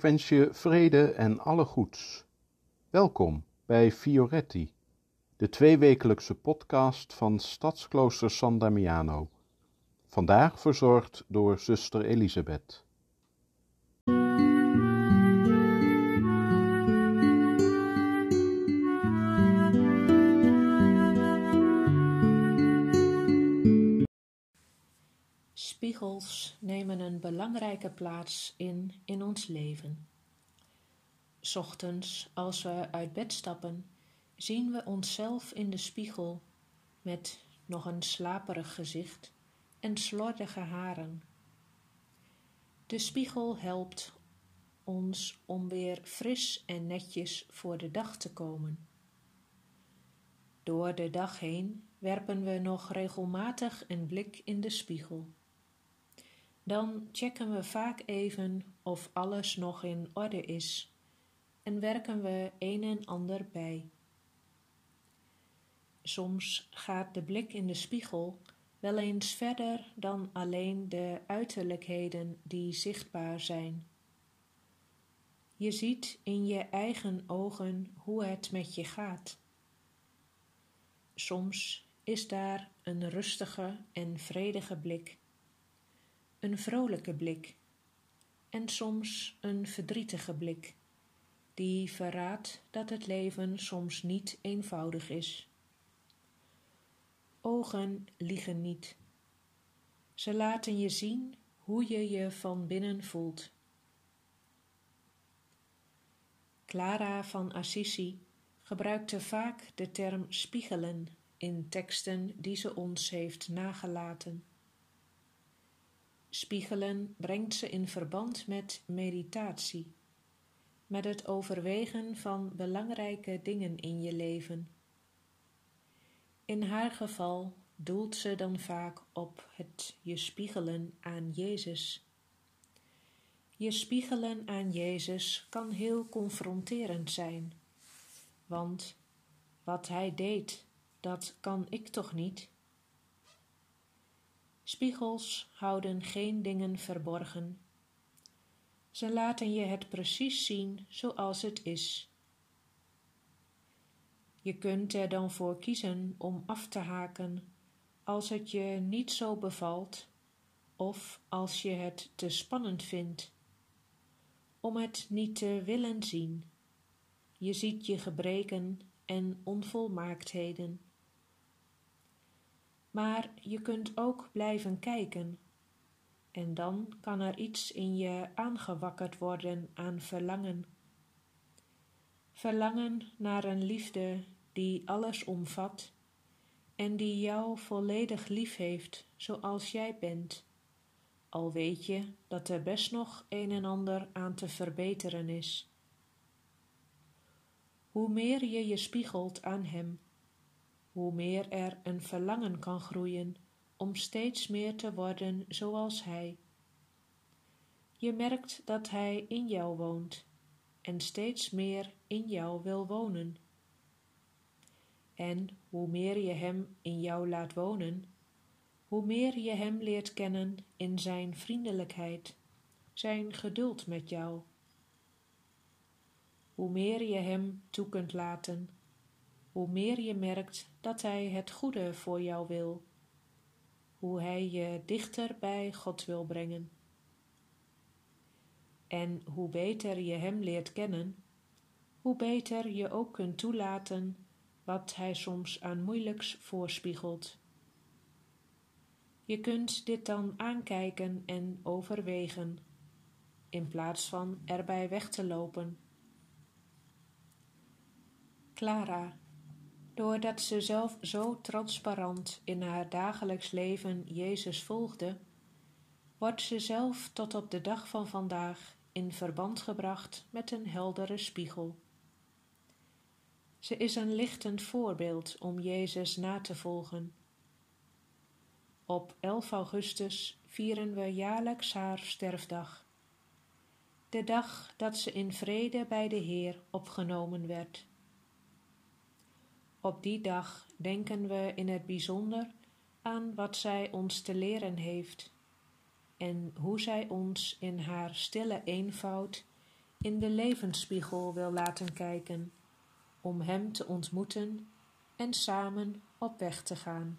Ik wens je vrede en alle goeds. Welkom bij Fioretti, de tweewekelijkse podcast van Stadsklooster San Damiano. Vandaag verzorgd door zuster Elisabeth. Spiegels nemen een belangrijke plaats in in ons leven. Ochtends, als we uit bed stappen, zien we onszelf in de spiegel met nog een slaperig gezicht en slordige haren. De spiegel helpt ons om weer fris en netjes voor de dag te komen. Door de dag heen werpen we nog regelmatig een blik in de spiegel. Dan checken we vaak even of alles nog in orde is en werken we een en ander bij. Soms gaat de blik in de spiegel wel eens verder dan alleen de uiterlijkheden die zichtbaar zijn. Je ziet in je eigen ogen hoe het met je gaat. Soms is daar een rustige en vredige blik een vrolijke blik en soms een verdrietige blik, die verraadt dat het leven soms niet eenvoudig is. Ogen liegen niet. Ze laten je zien hoe je je van binnen voelt. Clara van Assisi gebruikte vaak de term spiegelen in teksten die ze ons heeft nagelaten. Spiegelen brengt ze in verband met meditatie, met het overwegen van belangrijke dingen in je leven. In haar geval doelt ze dan vaak op het je spiegelen aan Jezus. Je spiegelen aan Jezus kan heel confronterend zijn, want wat Hij deed, dat kan ik toch niet? Spiegels houden geen dingen verborgen. Ze laten je het precies zien zoals het is. Je kunt er dan voor kiezen om af te haken als het je niet zo bevalt of als je het te spannend vindt, om het niet te willen zien. Je ziet je gebreken en onvolmaaktheden maar je kunt ook blijven kijken. En dan kan er iets in je aangewakkerd worden aan verlangen. Verlangen naar een liefde die alles omvat en die jou volledig lief heeft zoals jij bent, al weet je dat er best nog een en ander aan te verbeteren is. Hoe meer je je spiegelt aan Hem, hoe meer er een verlangen kan groeien om steeds meer te worden zoals Hij. Je merkt dat Hij in jou woont en steeds meer in jou wil wonen. En hoe meer je Hem in jou laat wonen, hoe meer je Hem leert kennen in Zijn vriendelijkheid, Zijn geduld met jou. Hoe meer je Hem toe kunt laten hoe meer je merkt dat Hij het goede voor jou wil, hoe Hij je dichter bij God wil brengen. En hoe beter je Hem leert kennen, hoe beter je ook kunt toelaten wat Hij soms aan moeilijks voorspiegelt. Je kunt dit dan aankijken en overwegen, in plaats van erbij weg te lopen. Clara doordat ze zelf zo transparant in haar dagelijks leven Jezus volgde, wordt ze zelf tot op de dag van vandaag in verband gebracht met een heldere spiegel. Ze is een lichtend voorbeeld om Jezus na te volgen. Op 11 augustus vieren we jaarlijks haar sterfdag, de dag dat ze in vrede bij de Heer opgenomen werd. Op die dag denken we in het bijzonder aan wat zij ons te leren heeft en hoe zij ons in haar stille eenvoud in de levensspiegel wil laten kijken, om Hem te ontmoeten en samen op weg te gaan.